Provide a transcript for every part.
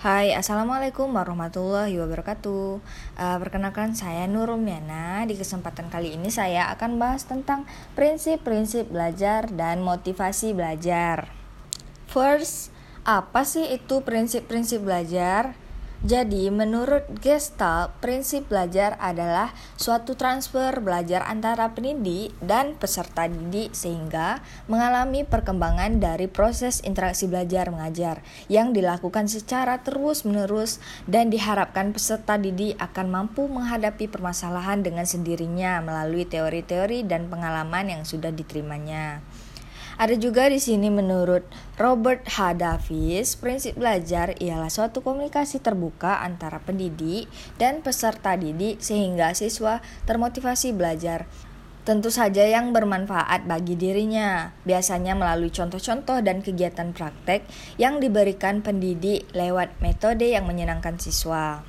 Hai, Assalamualaikum warahmatullahi wabarakatuh. Uh, Perkenalkan saya Nurumiana Di kesempatan kali ini saya akan bahas tentang prinsip-prinsip belajar dan motivasi belajar. First, apa sih itu prinsip-prinsip belajar? Jadi, menurut Gestalt, prinsip belajar adalah suatu transfer belajar antara pendidik dan peserta didik sehingga mengalami perkembangan dari proses interaksi belajar mengajar yang dilakukan secara terus-menerus dan diharapkan peserta didik akan mampu menghadapi permasalahan dengan sendirinya melalui teori-teori dan pengalaman yang sudah diterimanya. Ada juga di sini menurut Robert H. Davis, prinsip belajar ialah suatu komunikasi terbuka antara pendidik dan peserta didik sehingga siswa termotivasi belajar. Tentu saja yang bermanfaat bagi dirinya, biasanya melalui contoh-contoh dan kegiatan praktek yang diberikan pendidik lewat metode yang menyenangkan siswa.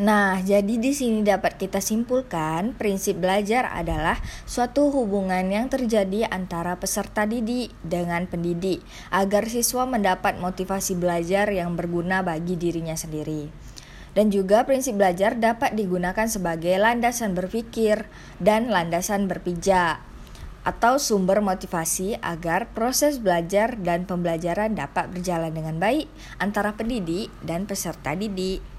Nah, jadi di sini dapat kita simpulkan prinsip belajar adalah suatu hubungan yang terjadi antara peserta didik dengan pendidik agar siswa mendapat motivasi belajar yang berguna bagi dirinya sendiri. Dan juga prinsip belajar dapat digunakan sebagai landasan berpikir dan landasan berpijak atau sumber motivasi agar proses belajar dan pembelajaran dapat berjalan dengan baik antara pendidik dan peserta didik.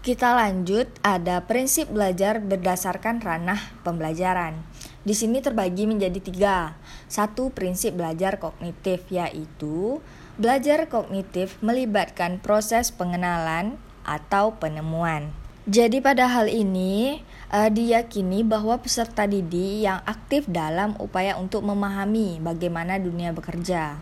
Kita lanjut, ada prinsip belajar berdasarkan ranah pembelajaran. Di sini terbagi menjadi tiga. Satu prinsip belajar kognitif yaitu belajar kognitif melibatkan proses pengenalan atau penemuan. Jadi pada hal ini uh, diyakini bahwa peserta didik yang aktif dalam upaya untuk memahami bagaimana dunia bekerja.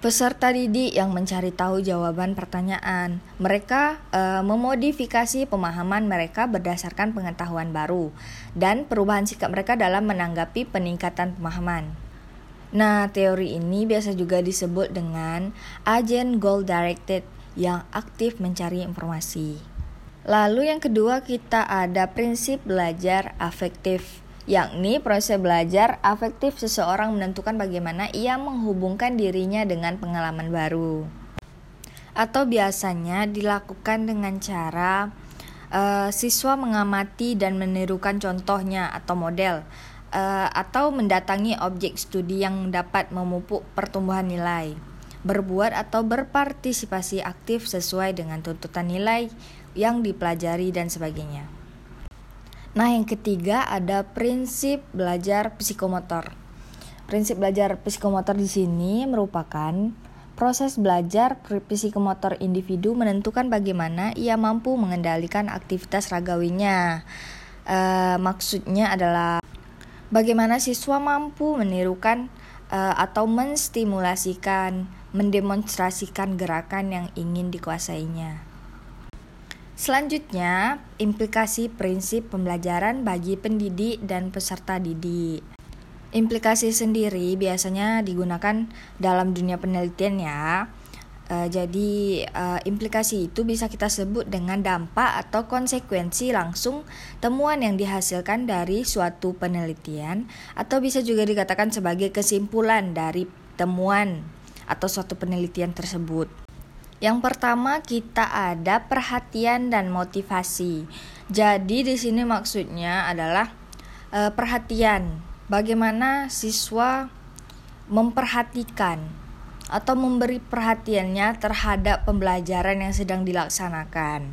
Peserta didik yang mencari tahu jawaban pertanyaan, mereka e, memodifikasi pemahaman mereka berdasarkan pengetahuan baru dan perubahan sikap mereka dalam menanggapi peningkatan pemahaman. Nah, teori ini biasa juga disebut dengan agent goal directed yang aktif mencari informasi. Lalu yang kedua kita ada prinsip belajar afektif yakni proses belajar afektif seseorang menentukan bagaimana ia menghubungkan dirinya dengan pengalaman baru. Atau biasanya dilakukan dengan cara uh, siswa mengamati dan menirukan contohnya atau model uh, atau mendatangi objek studi yang dapat memupuk pertumbuhan nilai, berbuat atau berpartisipasi aktif sesuai dengan tuntutan nilai yang dipelajari dan sebagainya. Nah, yang ketiga ada prinsip belajar psikomotor. Prinsip belajar psikomotor di sini merupakan proses belajar psikomotor individu menentukan bagaimana ia mampu mengendalikan aktivitas ragawinya. E, maksudnya adalah bagaimana siswa mampu menirukan e, atau menstimulasikan, mendemonstrasikan gerakan yang ingin dikuasainya. Selanjutnya, implikasi prinsip pembelajaran bagi pendidik dan peserta didik. Implikasi sendiri biasanya digunakan dalam dunia penelitian ya. E, jadi e, implikasi itu bisa kita sebut dengan dampak atau konsekuensi langsung temuan yang dihasilkan dari suatu penelitian atau bisa juga dikatakan sebagai kesimpulan dari temuan atau suatu penelitian tersebut. Yang pertama kita ada perhatian dan motivasi. Jadi di sini maksudnya adalah e, perhatian. Bagaimana siswa memperhatikan atau memberi perhatiannya terhadap pembelajaran yang sedang dilaksanakan.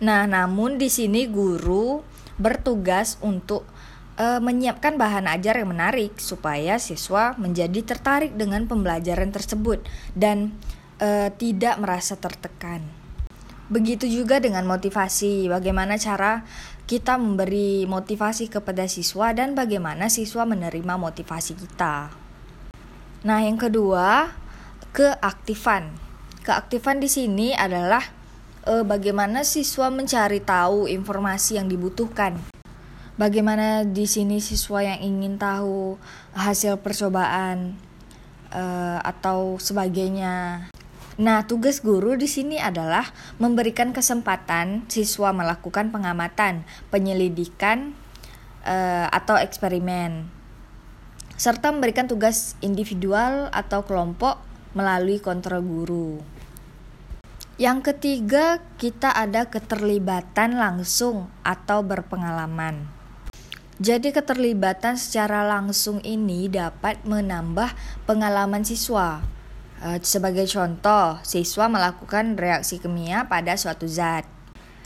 Nah, namun di sini guru bertugas untuk e, menyiapkan bahan ajar yang menarik supaya siswa menjadi tertarik dengan pembelajaran tersebut dan uh, tidak merasa tertekan. Begitu juga dengan motivasi, bagaimana cara kita memberi motivasi kepada siswa dan bagaimana siswa menerima motivasi kita. Nah, yang kedua, keaktifan. Keaktifan di sini adalah e, bagaimana siswa mencari tahu informasi yang dibutuhkan. Bagaimana di sini siswa yang ingin tahu hasil percobaan e, atau sebagainya. Nah, tugas guru di sini adalah memberikan kesempatan siswa melakukan pengamatan, penyelidikan, uh, atau eksperimen, serta memberikan tugas individual atau kelompok melalui kontrol guru. Yang ketiga, kita ada keterlibatan langsung atau berpengalaman. Jadi keterlibatan secara langsung ini dapat menambah pengalaman siswa. E, sebagai contoh, siswa melakukan reaksi kimia pada suatu zat.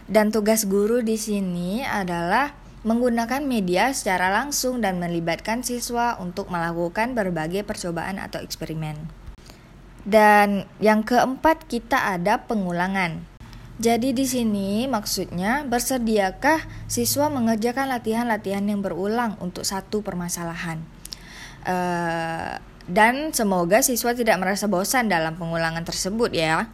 Dan tugas guru di sini adalah menggunakan media secara langsung dan melibatkan siswa untuk melakukan berbagai percobaan atau eksperimen. Dan yang keempat kita ada pengulangan. Jadi di sini maksudnya bersediakah siswa mengerjakan latihan-latihan yang berulang untuk satu permasalahan. Uh, dan semoga siswa tidak merasa bosan dalam pengulangan tersebut ya.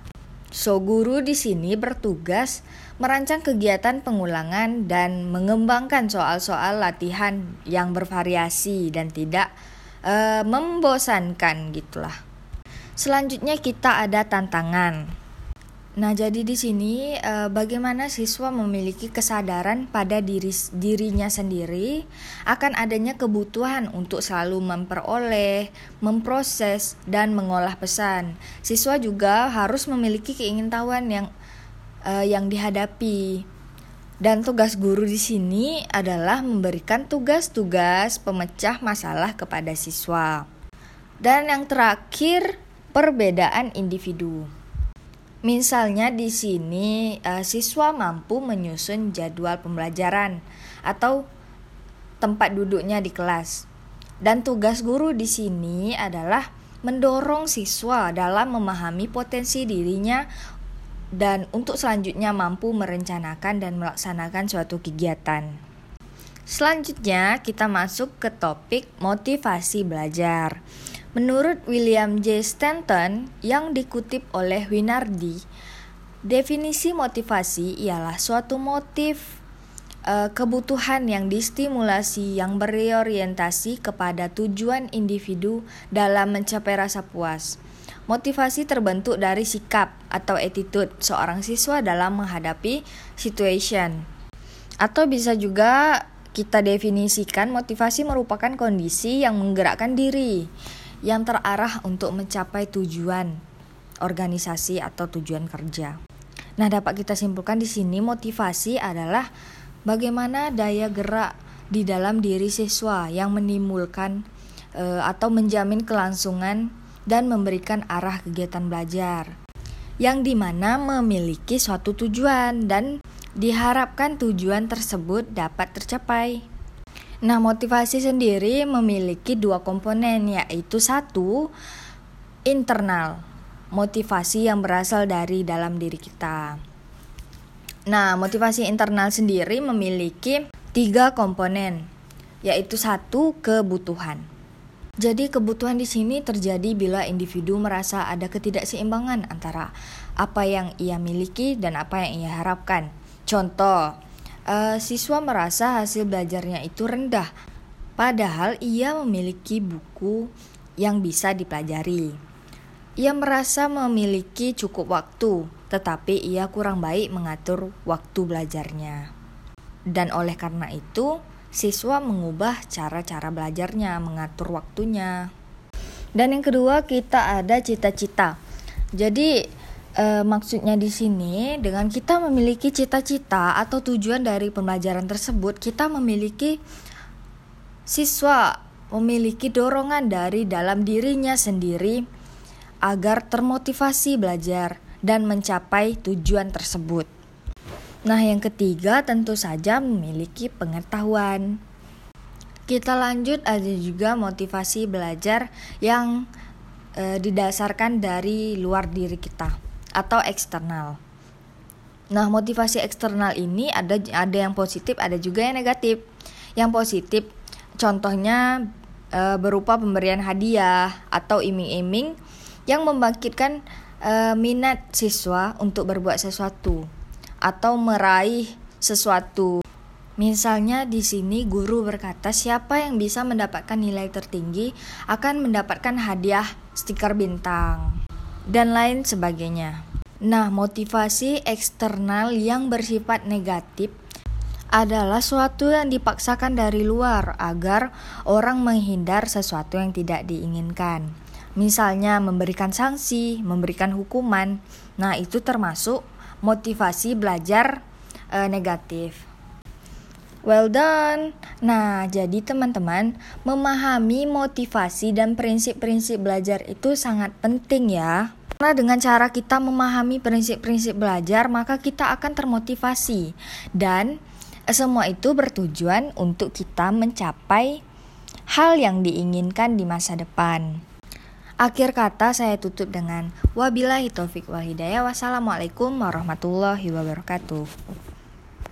So guru di sini bertugas merancang kegiatan pengulangan dan mengembangkan soal-soal latihan yang bervariasi dan tidak uh, membosankan gitulah. Selanjutnya kita ada tantangan. Nah, jadi di sini eh, bagaimana siswa memiliki kesadaran pada diri dirinya sendiri akan adanya kebutuhan untuk selalu memperoleh, memproses dan mengolah pesan. Siswa juga harus memiliki keingintahuan yang eh, yang dihadapi. Dan tugas guru di sini adalah memberikan tugas-tugas pemecah masalah kepada siswa. Dan yang terakhir perbedaan individu. Misalnya di sini uh, siswa mampu menyusun jadwal pembelajaran atau tempat duduknya di kelas. Dan tugas guru di sini adalah mendorong siswa dalam memahami potensi dirinya dan untuk selanjutnya mampu merencanakan dan melaksanakan suatu kegiatan. Selanjutnya kita masuk ke topik motivasi belajar. Menurut William J. Stanton yang dikutip oleh Winardi, definisi motivasi ialah suatu motif e, kebutuhan yang distimulasi yang berorientasi kepada tujuan individu dalam mencapai rasa puas. Motivasi terbentuk dari sikap atau attitude seorang siswa dalam menghadapi situation. Atau bisa juga kita definisikan motivasi merupakan kondisi yang menggerakkan diri yang terarah untuk mencapai tujuan organisasi atau tujuan kerja. Nah, dapat kita simpulkan di sini motivasi adalah bagaimana daya gerak di dalam diri siswa yang menimbulkan e, atau menjamin kelangsungan dan memberikan arah kegiatan belajar yang di mana memiliki suatu tujuan dan diharapkan tujuan tersebut dapat tercapai. Nah, motivasi sendiri memiliki dua komponen, yaitu satu internal, motivasi yang berasal dari dalam diri kita. Nah, motivasi internal sendiri memiliki tiga komponen, yaitu satu kebutuhan. Jadi kebutuhan di sini terjadi bila individu merasa ada ketidakseimbangan antara apa yang ia miliki dan apa yang ia harapkan. Contoh, uh, siswa merasa hasil belajarnya itu rendah, padahal ia memiliki buku yang bisa dipelajari. Ia merasa memiliki cukup waktu, tetapi ia kurang baik mengatur waktu belajarnya. Dan oleh karena itu, siswa mengubah cara-cara belajarnya, mengatur waktunya. Dan yang kedua, kita ada cita-cita. Jadi, E, maksudnya di sini dengan kita memiliki cita-cita atau tujuan dari pembelajaran tersebut, kita memiliki siswa memiliki dorongan dari dalam dirinya sendiri agar termotivasi belajar dan mencapai tujuan tersebut. Nah, yang ketiga tentu saja memiliki pengetahuan. Kita lanjut ada juga motivasi belajar yang e, didasarkan dari luar diri kita atau eksternal. Nah, motivasi eksternal ini ada ada yang positif, ada juga yang negatif. Yang positif contohnya e, berupa pemberian hadiah atau iming-iming yang membangkitkan e, minat siswa untuk berbuat sesuatu atau meraih sesuatu. Misalnya di sini guru berkata siapa yang bisa mendapatkan nilai tertinggi akan mendapatkan hadiah stiker bintang dan lain sebagainya. Nah, motivasi eksternal yang bersifat negatif adalah suatu yang dipaksakan dari luar agar orang menghindar sesuatu yang tidak diinginkan. Misalnya memberikan sanksi, memberikan hukuman. Nah, itu termasuk motivasi belajar e, negatif. Well done. Nah, jadi teman-teman, memahami motivasi dan prinsip-prinsip belajar itu sangat penting ya. Karena dengan cara kita memahami prinsip-prinsip belajar, maka kita akan termotivasi dan semua itu bertujuan untuk kita mencapai hal yang diinginkan di masa depan. Akhir kata saya tutup dengan wabillahi taufik wal hidayah. Wassalamualaikum warahmatullahi wabarakatuh.